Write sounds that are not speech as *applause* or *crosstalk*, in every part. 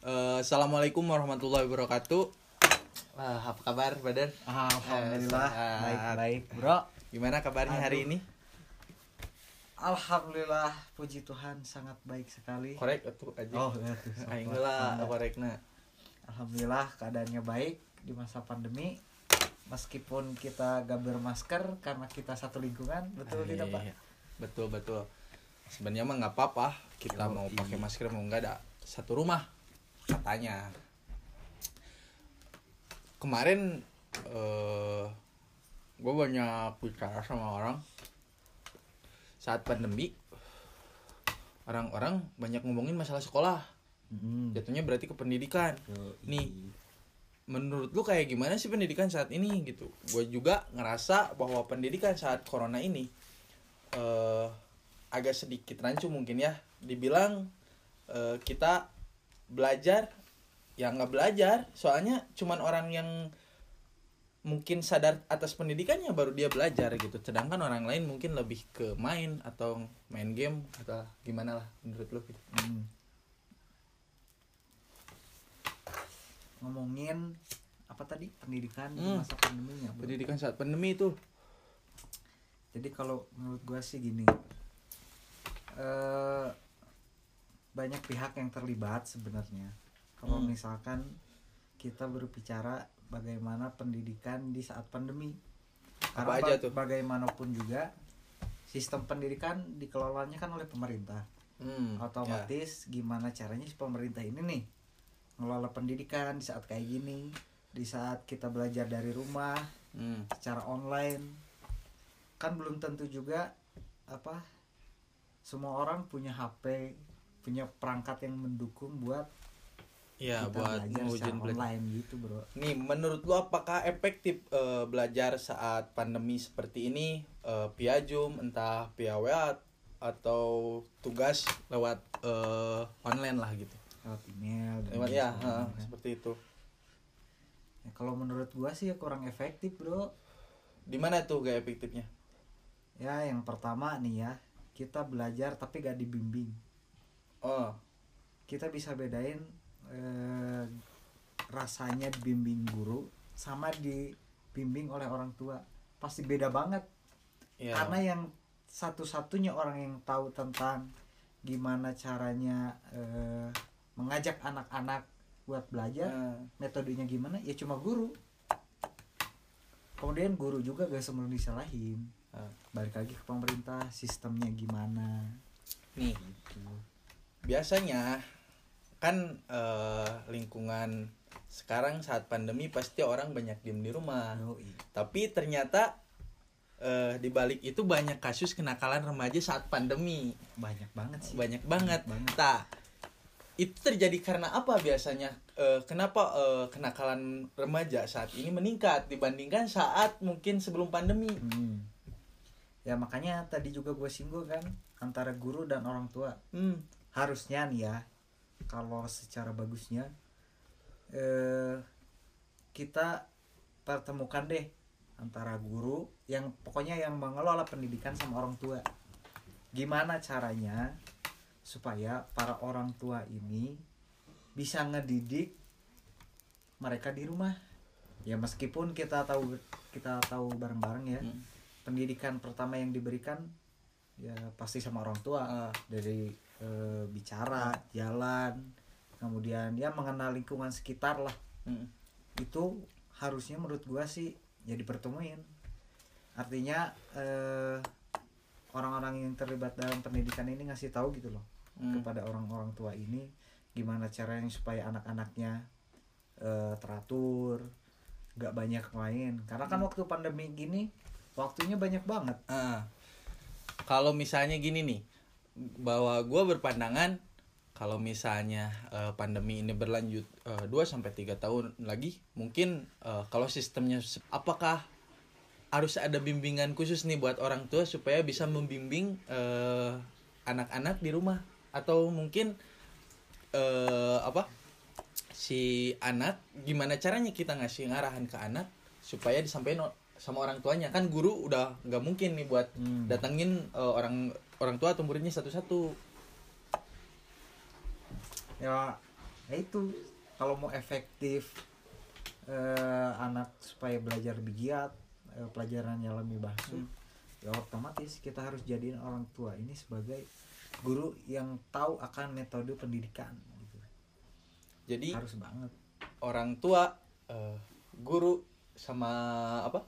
Eh, Assalamualaikum warahmatullahi wabarakatuh. Wah, apa kabar, Badar? Alhamdulillah Eh, baik baik bro. Gimana kabarnya hari Aduh. ini? Alhamdulillah puji Tuhan sangat baik sekali. Korek atuh aja. Oh ya tuh. *laughs* aing lah korekna. Alhamdulillah keadaannya baik di masa pandemi. Meskipun kita gak bermasker karena kita satu lingkungan, betul tidak pak? Iya, Betul, betul. Sebenarnya mah nggak apa-apa. Kita Yo, mau iya. pakai masker mau nggak ada satu rumah katanya. Kemarin eh gue banyak bicara sama orang. Saat pandemi orang-orang banyak ngomongin masalah sekolah. Hmm. jatuhnya berarti ke pendidikan. Nih menurut lu kayak gimana sih pendidikan saat ini gitu? Gue juga ngerasa bahwa pendidikan saat corona ini eh agak sedikit rancu mungkin ya. Dibilang eh, kita belajar ya nggak belajar soalnya cuman orang yang mungkin sadar atas pendidikannya baru dia belajar gitu sedangkan orang lain mungkin lebih ke main atau main game atau gimana lah menurut lu gitu Hmm. Ngomongin apa tadi pendidikan di Hmm. masa pandeminya. Bro. pendidikan saat pandemi itu Jadi kalau menurut gua sih gini, eh banyak pihak yang terlibat sebenarnya. Kalau Hmm. misalkan kita berbicara bagaimana pendidikan di saat pandemi, Apa Karena aja ba- tuh? Bagaimanapun juga sistem pendidikan dikelolanya kan oleh pemerintah. hmm, Otomatis gimana caranya si pemerintah ini nih ngelola pendidikan di saat kayak gini, di saat kita belajar dari rumah, ya. Hmm. secara online kan belum tentu juga apa semua orang punya HP punya perangkat yang mendukung buat Ya kita buat belajar online gitu bro Nih, menurut lu apakah efektif eh, belajar saat pandemi seperti ini eh, via Zoom, entah via WA atau tugas lewat eh, online lah gitu? lewat email Lewat ya, kan. seperti itu. Ya, kalau menurut gua sih ya kurang efektif bro Di mana tuh gak efektifnya? ya yang pertama nih ya kita belajar tapi gak dibimbing Oh, kita bisa bedain eh, rasanya dibimbing guru sama dibimbing oleh orang tua. Pasti beda banget. Ya. karena yang satu-satunya orang yang tahu tentang gimana caranya eh, mengajak anak-anak buat belajar Eh, metodenya gimana ya cuma guru. Kemudian guru juga gak semuanya disalahin. Eh. balik lagi ke pemerintah sistemnya gimana. Nih, biasanya kan eh, lingkungan sekarang saat pandemi pasti orang banyak diem di rumah. Yoi. tapi ternyata eh, di balik itu banyak kasus kenakalan remaja saat pandemi banyak banget sih banyak banget banget. tak itu terjadi karena apa biasanya Eh, kenapa eh, kenakalan remaja saat ini meningkat dibandingkan saat mungkin sebelum pandemi Hmm. ya makanya tadi juga gue singgung kan antara guru dan orang tua hmm, harusnya nih ya kalau secara bagusnya eh kita pertemukan deh antara guru yang pokoknya yang mengelola pendidikan sama orang tua. Gimana caranya supaya para orang tua ini bisa ngedidik mereka di rumah? Ya meskipun kita tahu kita tahu bareng-bareng ya hmm. pendidikan pertama yang diberikan ya pasti sama orang tua Ah, dari eh, bicara jalan kemudian ya mengenal lingkungan sekitar lah hmm. itu harusnya menurut gua sih ya dipertemuin artinya eh, orang-orang yang terlibat dalam pendidikan ini ngasih tahu gitu loh Hmm. kepada orang-orang tua ini gimana caranya supaya anak-anaknya eh, teratur nggak banyak main karena kan waktu pandemi gini waktunya banyak banget Ah. kalau misalnya gini nih bahwa gue berpandangan kalau misalnya eh, pandemi ini berlanjut 2 sampai tiga tahun lagi mungkin eh, kalau sistemnya apakah harus ada bimbingan khusus nih buat orang tua supaya bisa membimbing eh, anak-anak di rumah? Atau mungkin eh, apa si anak gimana caranya kita ngasih ngarahan ke anak supaya disampaikan sama orang tuanya kan guru udah nggak mungkin nih buat Hmm. datengin eh, orang orang tua atau muridnya satu-satu ya ya itu kalau mau efektif eh, anak supaya belajar lebih giat eh, pelajarannya lebih masuk Hmm. ya otomatis kita harus jadiin orang tua ini sebagai guru yang tahu akan metode pendidikan gitu. jadi harus banget orang tua eh, guru sama apa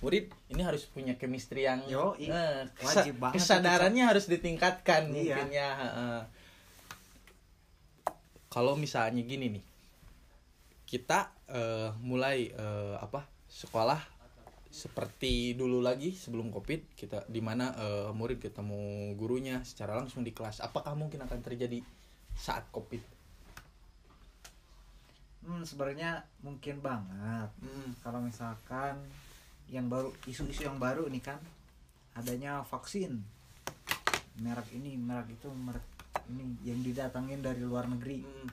murid ini harus punya chemistry yang Yoi. eh, Wajib banget itu, kesadarannya harus ditingkatkan Iya. mungkin ya kalau misalnya gini nih kita eh, mulai eh, apa sekolah seperti dulu lagi sebelum covid kita di mana eh, murid ketemu gurunya secara langsung di kelas apakah mungkin akan terjadi saat covid hmm, sebenarnya mungkin banget Hmm. kalau misalkan yang baru isu-isu yang baru ini kan adanya vaksin merek ini merek itu merek ini yang didatangin dari luar negeri Hmm.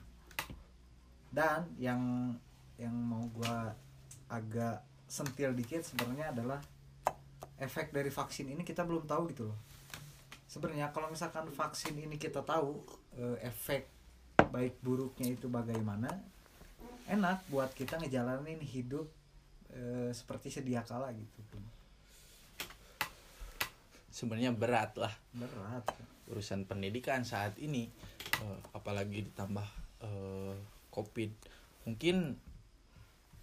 dan yang yang mau gua agak sentil dikit sebenarnya adalah efek dari vaksin ini kita belum tahu gitu loh sebenarnya kalau misalkan vaksin ini kita tahu eh, efek baik buruknya itu bagaimana enak buat kita ngejalanin hidup eh, seperti sedia kala gitu sebenarnya berat lah. Berat. Urusan pendidikan saat ini eh, apalagi ditambah eh, covid. Mungkin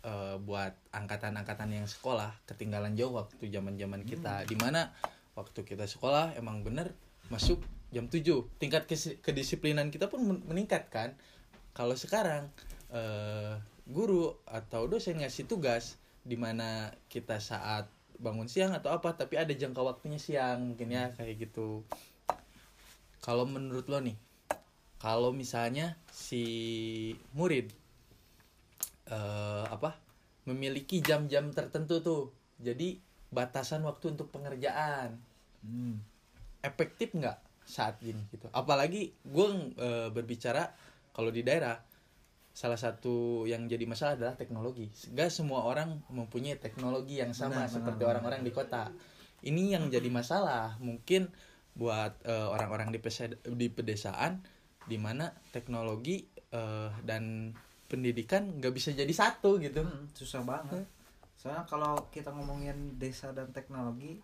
eh, buat angkatan-angkatan yang sekolah ketinggalan jauh waktu zaman-zaman kita. Di mana waktu kita sekolah emang bener masuk jam 7 tingkat kedisiplinan kita pun men- meningkat kan. Kalau sekarang eh, guru atau dosen ngasih tugas di mana kita saat bangun siang atau apa tapi ada jangka waktunya siang mungkin ya kayak gitu. Kalau menurut lo nih kalau misalnya si murid eh, apa memiliki jam-jam tertentu tuh jadi batasan waktu untuk pengerjaan Hmm. efektif nggak saat ini gitu? Apalagi gue eh, berbicara kalau di daerah salah satu yang jadi masalah adalah teknologi. Gak semua orang mempunyai teknologi yang sama Benar, seperti orang-orang di kota. Ini yang jadi masalah. Mungkin buat eh, orang-orang di di pedesaan di mana teknologi eh, dan pendidikan nggak bisa jadi satu gitu. Hmm, susah banget. Soalnya kalau kita ngomongin desa dan teknologi,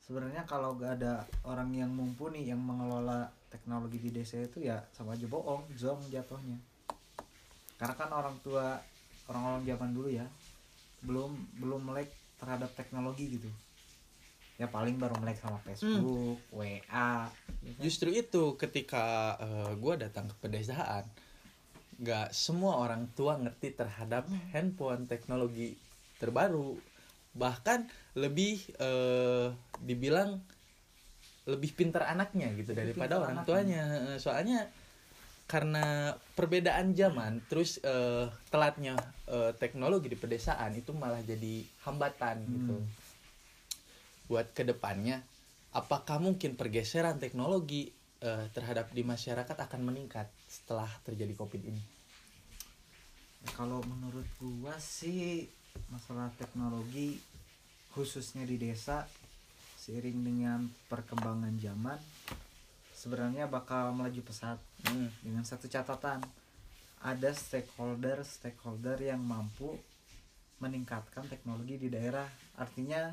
sebenarnya kalau gak ada orang yang mumpuni yang mengelola teknologi di desa itu ya sama aja bohong, zong jatuhnya. Karena kan orang tua orang-orang zaman dulu ya belum belum melek terhadap teknologi gitu. Ya paling baru melek sama Facebook, WA. ya kan? Justru itu ketika gue datang ke pedesaan, nggak semua orang tua ngerti terhadap handphone teknologi terbaru, bahkan lebih eh, dibilang lebih pintar anaknya gitu Lebih daripada orang anaknya. tuanya. Eh, Soalnya karena perbedaan zaman, terus eh, telatnya eh, teknologi di pedesaan itu malah jadi hambatan gitu Hmm. buat ke depannya apakah mungkin pergeseran teknologi eh, terhadap di masyarakat akan meningkat setelah terjadi covid ini Ya, kalau menurut gua sih masalah teknologi khususnya di desa seiring dengan perkembangan zaman sebenarnya bakal melaju pesat Hmm, dengan satu catatan. Ada stakeholder stakeholder yang mampu meningkatkan teknologi di daerah. Artinya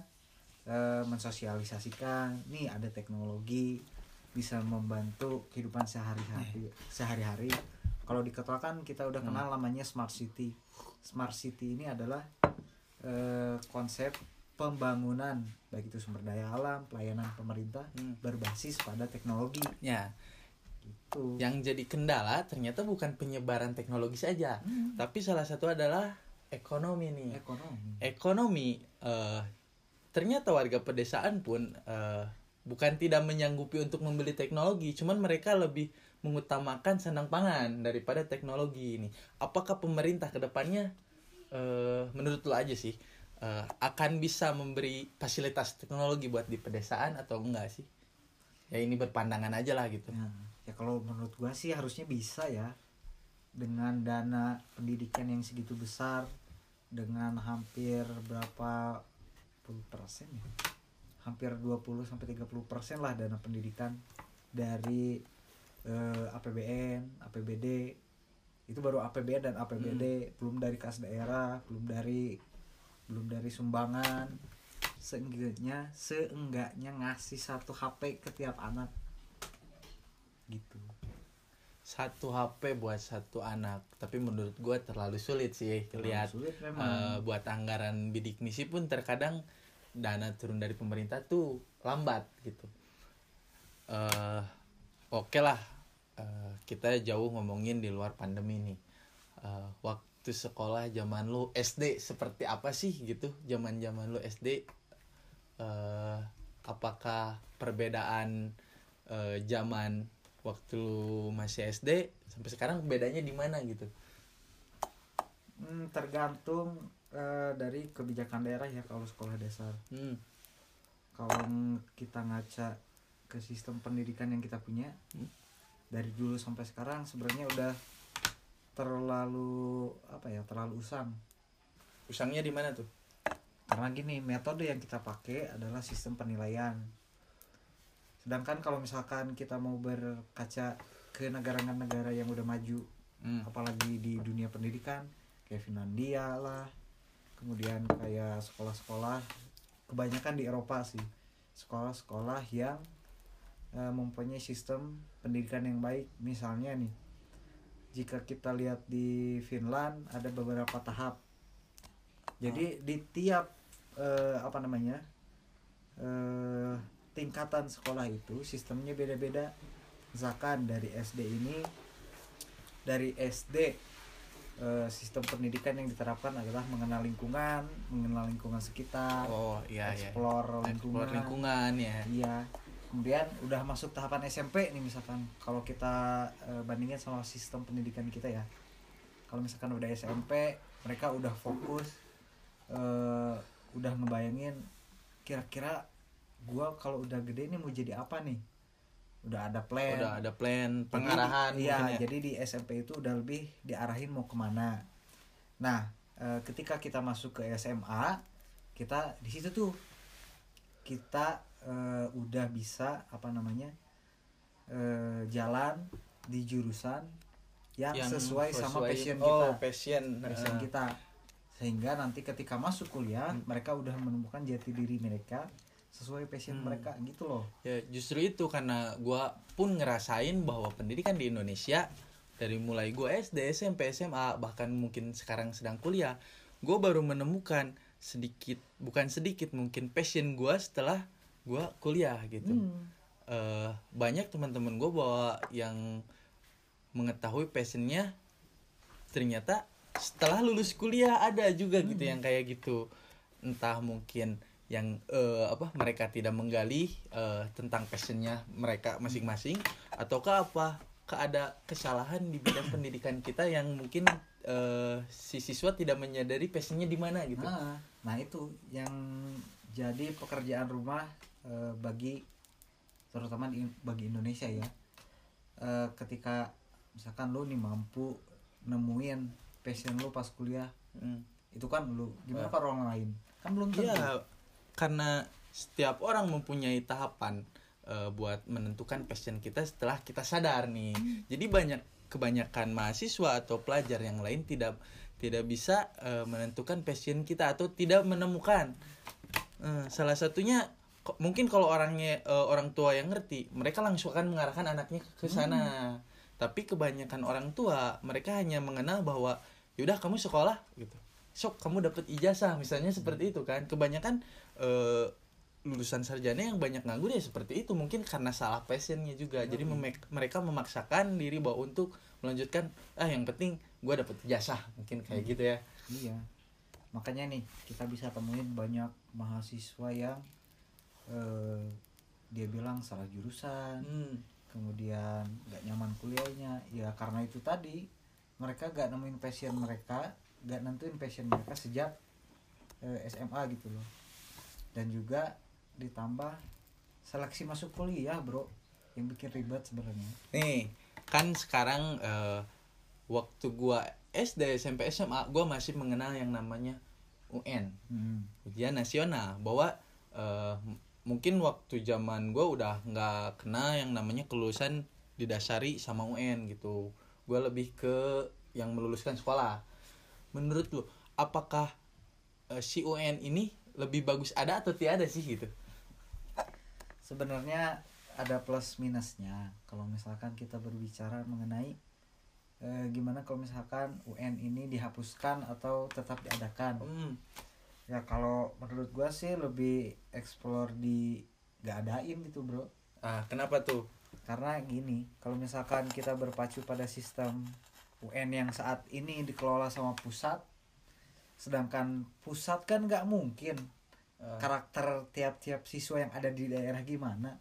eh, mensosialisasikan nih ada teknologi bisa membantu kehidupan sehari-hari sehari-hari. Kalau di kan kita udah kenal namanya smart city. Smart city ini adalah eh, konsep pembangunan baik itu sumber daya alam pelayanan pemerintah Hmm. berbasis pada teknologi. Ya. Gitu. Yang jadi kendala ternyata bukan penyebaran teknologi saja tapi salah satu adalah ekonomi nih. Ekonomi. Ekonomi eh, ternyata warga pedesaan pun eh, bukan tidak menyanggupi untuk membeli teknologi cuman mereka lebih mengutamakan sandang pangan daripada teknologi ini. Apakah pemerintah ke depannya eh, menurut lo aja sih eh, akan bisa memberi fasilitas teknologi buat di pedesaan atau enggak sih? Ya ini berpandangan aja lah gitu. Ya, ya kalau menurut gua sih harusnya bisa ya. Dengan dana pendidikan yang segitu besar dengan hampir berapa puluh persen ya? Hampir 20 sampai 30 persen lah dana pendidikan dari eh, APBN, APBD itu baru APBD dan APBD belum dari kas daerah belum dari belum dari sumbangan. Seenggaknya seenggaknya ngasih satu HP ke tiap anak. Gitu. Satu HP buat satu anak. Tapi menurut gua terlalu sulit sih lihat sulit eh, buat anggaran bidik misi pun terkadang dana turun dari pemerintah tuh lambat gitu. Eh oke lah eh, kita jauh ngomongin di luar pandemi nih. Eh, waktu sekolah zaman lu SD seperti apa sih gitu zaman zaman lu SD eh apakah perbedaan eh, zaman waktu lu masih SD sampai sekarang bedanya di mana gitu Hmm, tergantung eh, dari kebijakan daerah ya kalau sekolah dasar hmm. kalau kita ngaca ke sistem pendidikan yang kita punya Hmm. dari dulu sampai sekarang sebenarnya udah terlalu apa ya terlalu usang. Usangnya di mana tuh? Karena gini metode yang kita pakai adalah sistem penilaian. Sedangkan kalau misalkan kita mau berkaca ke negara-negara yang udah maju hmm. apalagi di dunia pendidikan kayak Finlandia lah kemudian kayak sekolah-sekolah kebanyakan di Eropa sih sekolah-sekolah yang eh, mempunyai sistem pendidikan yang baik. Misalnya nih jika kita lihat di Finland ada beberapa tahap. Jadi di tiap eh, apa namanya eh, tingkatan sekolah itu sistemnya beda-beda. Misalkan dari SD ini dari SD eh, sistem pendidikan yang diterapkan adalah mengenal lingkungan mengenal lingkungan sekitar oh iya iya. explore lingkungan, Explore lingkungan ya. Iya kemudian udah masuk tahapan SMP nih misalkan kalau kita eh, bandingin sama sistem pendidikan kita ya. Kalau misalkan udah SMP mereka udah fokus eh, udah ngebayangin kira-kira gua kalau udah gede nih mau jadi apa nih? Udah ada plan. Udah ada plan pengarahan iya ya. jadi di SMP itu udah lebih diarahin mau ke mana. Nah eh, ketika kita masuk ke SMA kita di situ tuh kita eh, udah bisa apa namanya eh, jalan di jurusan yang, Yang sesuai, sama sesuai- passion oh, kita. passion passion. Eh, kita. Sehingga nanti ketika masuk kuliah mereka udah menemukan jati diri mereka sesuai passion Hmm. mereka gitu loh. Ya justru itu karena gua pun ngerasain bahwa pendidikan di Indonesia dari mulai gua SD SMP SMA bahkan mungkin sekarang sedang kuliah gua baru menemukan sedikit bukan sedikit mungkin passion gua setelah gua kuliah gitu. Hmm. eh banyak teman-teman gue bahwa yang mengetahui passionnya ternyata setelah lulus kuliah ada juga gitu yang kayak gitu. Entah mungkin yang eh, apa mereka tidak menggali eh, tentang passionnya mereka masing-masing ataukah apa ke ada kesalahan di bidang pendidikan kita yang mungkin eh, si siswa tidak menyadari passionnya di mana gitu Nah, nah itu yang jadi pekerjaan rumah eh, bagi terutama di, bagi Indonesia ya. Eh, ketika misalkan lu nih mampu nemuin passion lu pas kuliah, Hmm. itu kan lu. Gimana kalau orang lain? Kan belum tentu. Iya, karena setiap orang mempunyai tahapan eh, buat menentukan passion kita setelah kita sadar nih. Jadi banyak kebanyakan mahasiswa atau pelajar yang lain tidak tidak bisa eh, menentukan passion kita atau tidak menemukan. Eh, salah satunya mungkin kalau orangnya eh, orang tua yang ngerti, mereka langsung akan mengarahkan anaknya ke sana. Tapi kebanyakan orang tua mereka hanya mengenal bahwa yaudah kamu sekolah gitu sok kamu dapat ijazah misalnya seperti itu kan kebanyakan eh, lulusan sarjana yang banyak nganggur ya seperti itu. Mungkin karena salah passionnya juga. Jadi memek- mereka memaksakan diri bahwa untuk melanjutkan ah yang penting gue dapat ijazah mungkin kayak gitu ya. Iya. Makanya nih kita bisa temuin banyak mahasiswa yang eh, dia bilang salah jurusan, hmm. kemudian nggak nyaman kuliahnya. Ya karena itu tadi mereka gak nemuin passion mereka gak nentuin passion mereka sejak eh, SMA gitu loh. Dan juga ditambah seleksi masuk kuliah bro. Yang bikin ribet sebenarnya. Nih kan sekarang eh, waktu gua SD SMP SMA gua masih mengenal yang namanya UN Hmm. ujian nasional. Bahwa m- mungkin waktu zaman gue udah nggak kena yang namanya kelulusan didasari sama UN gitu. Gue lebih ke yang meluluskan sekolah. Menurut lu apakah eh, si UN ini lebih bagus ada atau tiada sih gitu sebenarnya ada plus minusnya. Kalau misalkan kita berbicara mengenai eh, gimana kalau misalkan UN ini dihapuskan atau tetap diadakan? Hmm. ya kalau menurut gua sih lebih explore di gak adain gitu bro. Ah kenapa tuh? Karena gini kalau misalkan kita berpacu pada sistem UN yang saat ini dikelola sama pusat sedangkan pusat kan nggak mungkin Eh, karakter tiap-tiap siswa yang ada di daerah gimana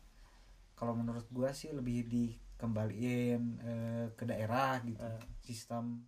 kalau menurut gua sih lebih dikembaliin eh, ke daerah gitu Eh. sistem